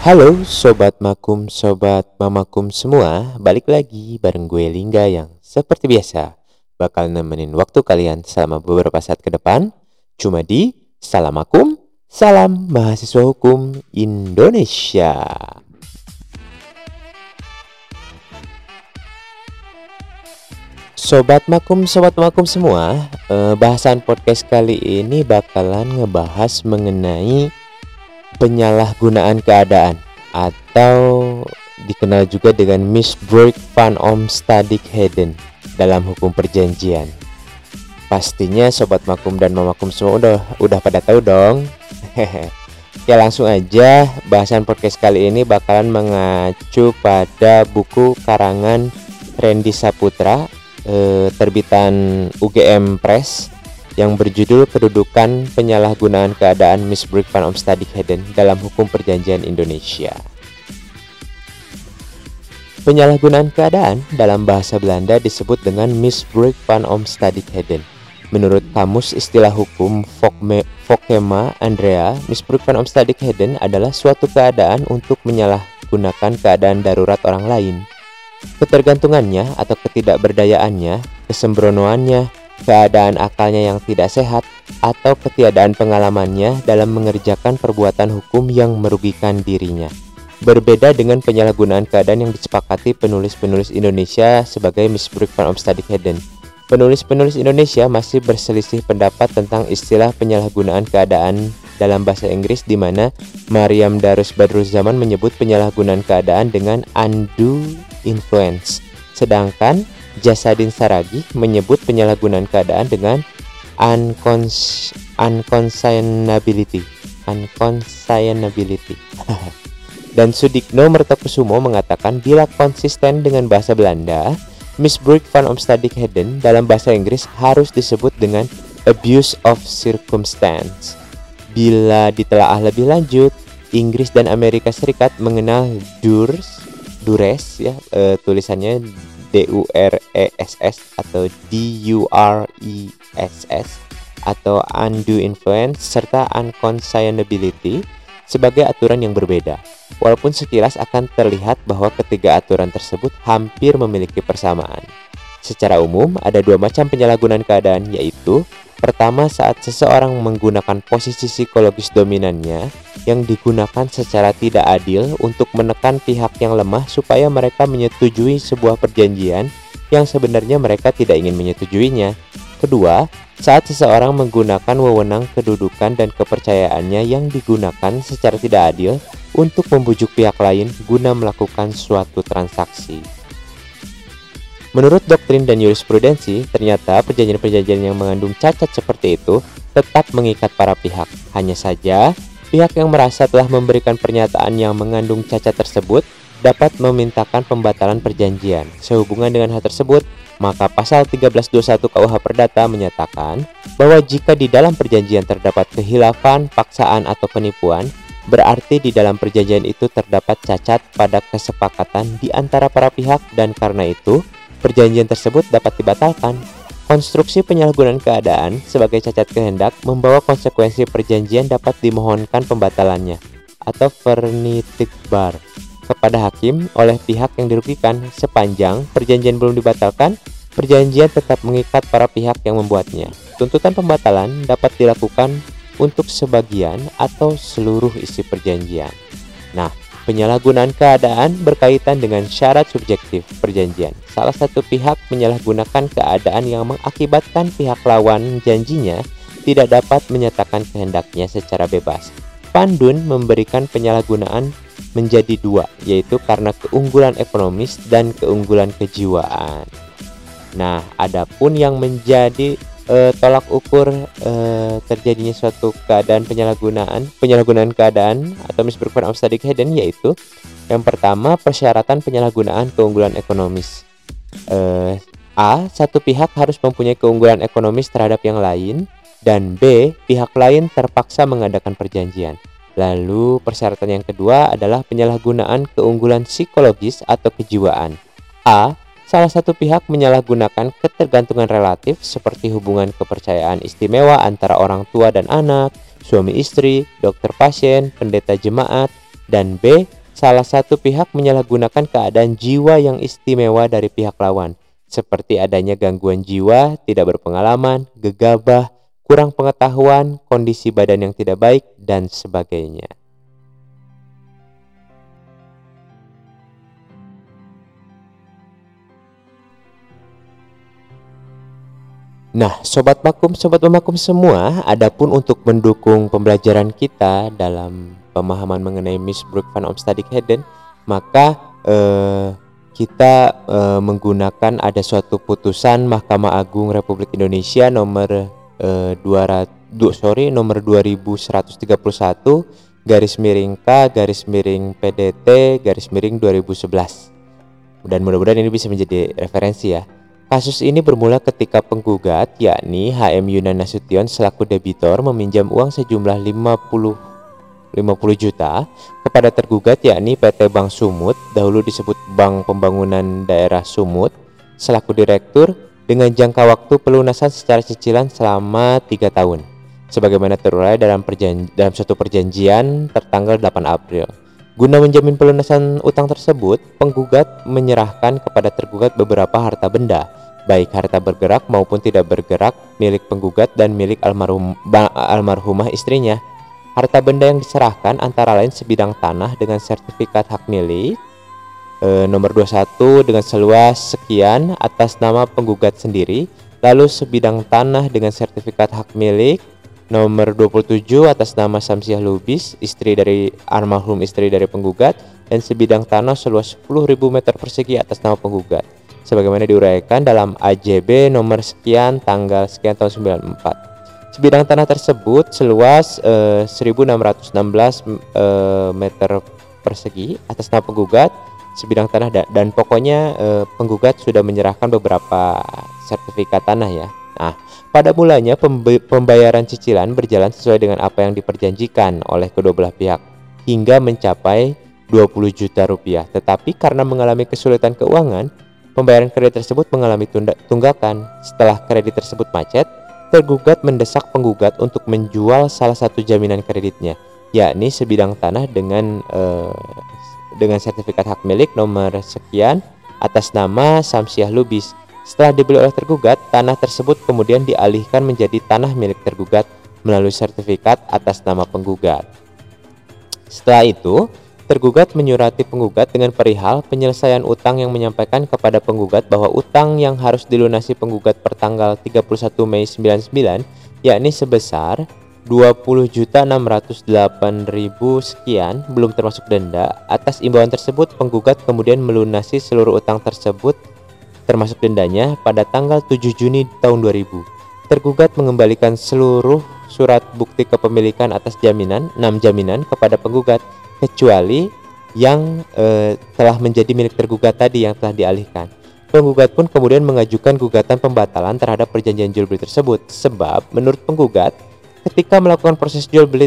Halo Sobat Makum, Sobat Mamakum semua. Balik lagi bareng gue Lingga yang seperti biasa Bakal nemenin waktu kalian selama beberapa saat ke depan. Cuma di Salam Makum, Salam Mahasiswa Hukum Indonesia. Sobat Makum, Sobat Makum semua eh, Bahasan podcast kali ini bakalan ngebahas mengenai penyalahgunaan keadaan atau dikenal juga dengan misbreak van Omstadik Heden dalam hukum perjanjian. Pastinya sobat makum dan mamakum semua udah udah pada tahu dong. ya langsung aja bahasan podcast kali ini bakalan mengacu pada buku karangan Randy Saputra eh, terbitan UGM Press yang berjudul Kedudukan Penyalahgunaan Keadaan Misbruik van Omstadigheden dalam Hukum Perjanjian Indonesia. Penyalahgunaan keadaan dalam bahasa Belanda disebut dengan misbruik van Omstadigheden. Menurut Kamus Istilah Hukum Vokema Andrea, misbruik van Omstadigheden adalah suatu keadaan untuk menyalahgunakan keadaan darurat orang lain. Ketergantungannya atau ketidakberdayaannya, kesembronoannya, keadaan akalnya yang tidak sehat, atau ketiadaan pengalamannya dalam mengerjakan perbuatan hukum yang merugikan dirinya. Berbeda dengan penyalahgunaan keadaan yang disepakati penulis-penulis Indonesia sebagai misbruik van Omstadigheden. Penulis-penulis Indonesia masih berselisih pendapat tentang istilah penyalahgunaan keadaan dalam bahasa Inggris di mana Mariam Darus Badruz-Zaman menyebut penyalahgunaan keadaan dengan undue influence. Sedangkan Jasadin Saragi menyebut penyalahgunaan keadaan dengan uncons unconsignability. Unconsignability. Dan Sudikno Mertokusumo mengatakan bila konsisten dengan bahasa Belanda, misbruik van Omstadigheden dalam bahasa Inggris harus disebut dengan abuse of circumstance. Bila ditelaah lebih lanjut, Inggris dan Amerika Serikat mengenal durs, dures ya, e, tulisannya D U R E S S atau D U R E S S atau undue influence serta unconsignability sebagai aturan yang berbeda. Walaupun sekilas akan terlihat bahwa ketiga aturan tersebut hampir memiliki persamaan. Secara umum, ada dua macam penyalahgunaan keadaan, yaitu Pertama, saat seseorang menggunakan posisi psikologis dominannya yang digunakan secara tidak adil untuk menekan pihak yang lemah supaya mereka menyetujui sebuah perjanjian yang sebenarnya mereka tidak ingin menyetujuinya. Kedua, saat seseorang menggunakan wewenang kedudukan dan kepercayaannya yang digunakan secara tidak adil untuk membujuk pihak lain guna melakukan suatu transaksi. Menurut doktrin dan jurisprudensi, ternyata perjanjian-perjanjian yang mengandung cacat seperti itu tetap mengikat para pihak. Hanya saja, pihak yang merasa telah memberikan pernyataan yang mengandung cacat tersebut dapat memintakan pembatalan perjanjian. Sehubungan dengan hal tersebut, maka pasal 1321 KUH Perdata menyatakan bahwa jika di dalam perjanjian terdapat kehilafan, paksaan, atau penipuan, berarti di dalam perjanjian itu terdapat cacat pada kesepakatan di antara para pihak dan karena itu perjanjian tersebut dapat dibatalkan. Konstruksi penyalahgunaan keadaan sebagai cacat kehendak membawa konsekuensi perjanjian dapat dimohonkan pembatalannya atau vernitikbar kepada hakim oleh pihak yang dirugikan sepanjang perjanjian belum dibatalkan perjanjian tetap mengikat para pihak yang membuatnya. Tuntutan pembatalan dapat dilakukan untuk sebagian atau seluruh isi perjanjian. Nah, Penyalahgunaan keadaan berkaitan dengan syarat subjektif perjanjian. Salah satu pihak menyalahgunakan keadaan yang mengakibatkan pihak lawan janjinya tidak dapat menyatakan kehendaknya secara bebas. Pandun memberikan penyalahgunaan menjadi dua, yaitu karena keunggulan ekonomis dan keunggulan kejiwaan. Nah, adapun yang menjadi uh, tolak ukur uh, terjadinya suatu keadaan penyalahgunaan penyalahgunaan keadaan atau misperform of study hidden yaitu yang pertama persyaratan penyalahgunaan keunggulan ekonomis. Uh, A satu pihak harus mempunyai keunggulan ekonomis terhadap yang lain dan B pihak lain terpaksa mengadakan perjanjian. Lalu persyaratan yang kedua adalah penyalahgunaan keunggulan psikologis atau kejiwaan. A Salah satu pihak menyalahgunakan ketergantungan relatif seperti hubungan kepercayaan istimewa antara orang tua dan anak, suami istri, dokter pasien, pendeta jemaat, dan B. Salah satu pihak menyalahgunakan keadaan jiwa yang istimewa dari pihak lawan, seperti adanya gangguan jiwa, tidak berpengalaman, gegabah, kurang pengetahuan, kondisi badan yang tidak baik, dan sebagainya. Nah, sobat makum, sobat pemakum semua, adapun untuk mendukung pembelajaran kita dalam pemahaman mengenai Miss Brooke van Omstadik Heden, maka eh, kita eh, menggunakan ada suatu putusan Mahkamah Agung Republik Indonesia nomor eh, 200 sorry nomor 2131 garis miring K garis miring PDT garis miring 2011 dan mudah-mudahan ini bisa menjadi referensi ya Kasus ini bermula ketika penggugat, yakni HM Yunan Nasution selaku debitor meminjam uang sejumlah 50 50 juta kepada tergugat yakni PT Bank Sumut, dahulu disebut Bank Pembangunan Daerah Sumut, selaku direktur dengan jangka waktu pelunasan secara cicilan selama tiga tahun. Sebagaimana terurai dalam, perjanji, dalam suatu perjanjian tertanggal 8 April. Guna menjamin pelunasan utang tersebut, penggugat menyerahkan kepada tergugat beberapa harta benda, baik harta bergerak maupun tidak bergerak milik penggugat dan milik almarhum, almarhumah istrinya. Harta benda yang diserahkan antara lain sebidang tanah dengan sertifikat hak milik, e, nomor 21 dengan seluas sekian atas nama penggugat sendiri, lalu sebidang tanah dengan sertifikat hak milik, Nomor 27 atas nama Samsiah Lubis, istri dari almarhum istri dari penggugat dan sebidang tanah seluas 10.000 meter persegi atas nama penggugat. Sebagaimana diuraikan dalam AJB nomor sekian tanggal sekian tahun 94. Sebidang tanah tersebut seluas eh, 1616 eh, meter persegi atas nama penggugat sebidang tanah dan, dan pokoknya eh, penggugat sudah menyerahkan beberapa sertifikat tanah ya. Nah, pada mulanya pembayaran cicilan berjalan sesuai dengan apa yang diperjanjikan oleh kedua belah pihak hingga mencapai 20 juta rupiah. Tetapi karena mengalami kesulitan keuangan, pembayaran kredit tersebut mengalami tunggakan. Setelah kredit tersebut macet, tergugat mendesak penggugat untuk menjual salah satu jaminan kreditnya, yakni sebidang tanah dengan eh, dengan sertifikat hak milik nomor sekian atas nama Samsiah Lubis setelah dibeli oleh tergugat, tanah tersebut kemudian dialihkan menjadi tanah milik tergugat melalui sertifikat atas nama penggugat. Setelah itu, tergugat menyurati penggugat dengan perihal penyelesaian utang yang menyampaikan kepada penggugat bahwa utang yang harus dilunasi penggugat pertanggal 31 Mei 99 yakni sebesar 20.608.000 sekian belum termasuk denda. Atas imbauan tersebut, penggugat kemudian melunasi seluruh utang tersebut termasuk dendanya pada tanggal 7 Juni tahun 2000. Tergugat mengembalikan seluruh surat bukti kepemilikan atas jaminan 6 jaminan kepada penggugat kecuali yang e, telah menjadi milik tergugat tadi yang telah dialihkan. Penggugat pun kemudian mengajukan gugatan pembatalan terhadap perjanjian jual beli tersebut sebab menurut penggugat ketika melakukan proses jual beli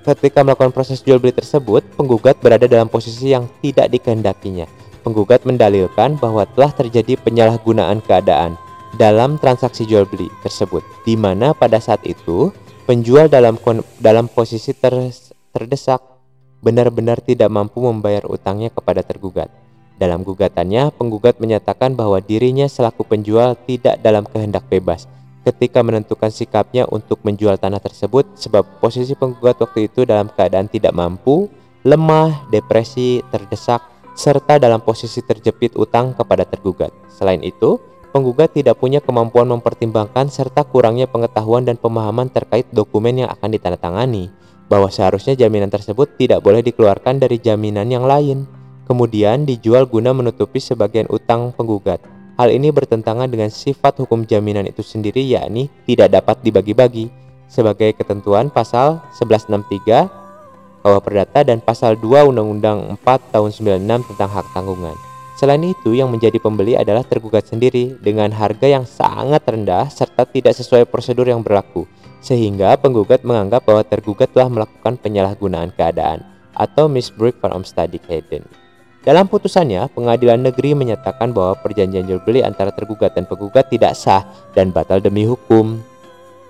ketika melakukan proses jual beli tersebut penggugat berada dalam posisi yang tidak dikehendakinya Penggugat mendalilkan bahwa telah terjadi penyalahgunaan keadaan dalam transaksi jual beli tersebut, di mana pada saat itu penjual dalam dalam posisi ter, terdesak benar-benar tidak mampu membayar utangnya kepada tergugat. Dalam gugatannya, penggugat menyatakan bahwa dirinya selaku penjual tidak dalam kehendak bebas ketika menentukan sikapnya untuk menjual tanah tersebut sebab posisi penggugat waktu itu dalam keadaan tidak mampu, lemah, depresi, terdesak, serta dalam posisi terjepit utang kepada tergugat. Selain itu, penggugat tidak punya kemampuan mempertimbangkan serta kurangnya pengetahuan dan pemahaman terkait dokumen yang akan ditandatangani, bahwa seharusnya jaminan tersebut tidak boleh dikeluarkan dari jaminan yang lain, kemudian dijual guna menutupi sebagian utang penggugat. Hal ini bertentangan dengan sifat hukum jaminan itu sendiri yakni tidak dapat dibagi-bagi sebagai ketentuan pasal 1163 KUH Perdata dan pasal 2 Undang-Undang 4 tahun 96 tentang hak tanggungan. Selain itu, yang menjadi pembeli adalah tergugat sendiri dengan harga yang sangat rendah serta tidak sesuai prosedur yang berlaku, sehingga penggugat menganggap bahwa tergugat telah melakukan penyalahgunaan keadaan atau misbreak from study hidden. Dalam putusannya, pengadilan negeri menyatakan bahwa perjanjian jual beli antara tergugat dan penggugat tidak sah dan batal demi hukum.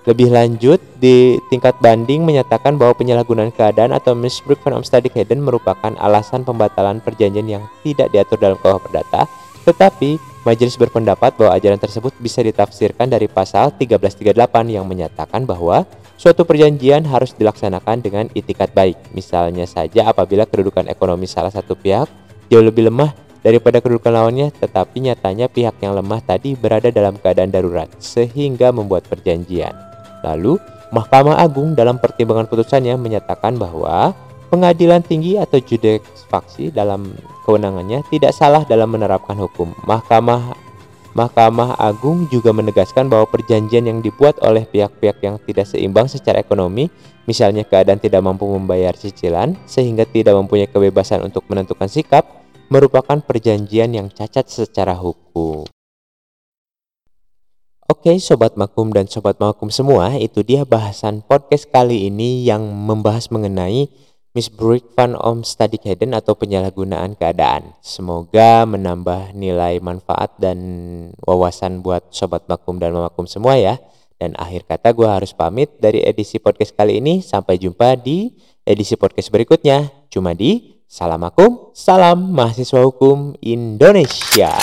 Lebih lanjut, di tingkat banding menyatakan bahwa penyalahgunaan keadaan atau misbruik van Omstandikheden merupakan alasan pembatalan perjanjian yang tidak diatur dalam KUH Perdata, tetapi majelis berpendapat bahwa ajaran tersebut bisa ditafsirkan dari pasal 1338 yang menyatakan bahwa suatu perjanjian harus dilaksanakan dengan itikat baik. Misalnya saja apabila kedudukan ekonomi salah satu pihak jauh lebih lemah daripada kedudukan lawannya, tetapi nyatanya pihak yang lemah tadi berada dalam keadaan darurat, sehingga membuat perjanjian. Lalu, Mahkamah Agung dalam pertimbangan putusannya menyatakan bahwa pengadilan tinggi atau judex faksi dalam kewenangannya tidak salah dalam menerapkan hukum. Mahkamah Mahkamah Agung juga menegaskan bahwa perjanjian yang dibuat oleh pihak-pihak yang tidak seimbang secara ekonomi, misalnya keadaan tidak mampu membayar cicilan sehingga tidak mempunyai kebebasan untuk menentukan sikap, merupakan perjanjian yang cacat secara hukum. Oke Sobat Makum dan Sobat Makum semua, itu dia bahasan podcast kali ini yang membahas mengenai misbruik van omstandigheden atau penyalahgunaan keadaan. Semoga menambah nilai manfaat dan wawasan buat Sobat Makum dan Mamakum semua ya. Dan akhir kata gue harus pamit dari edisi podcast kali ini. Sampai jumpa di edisi podcast berikutnya. Cuma di Salam salam mahasiswa hukum Indonesia.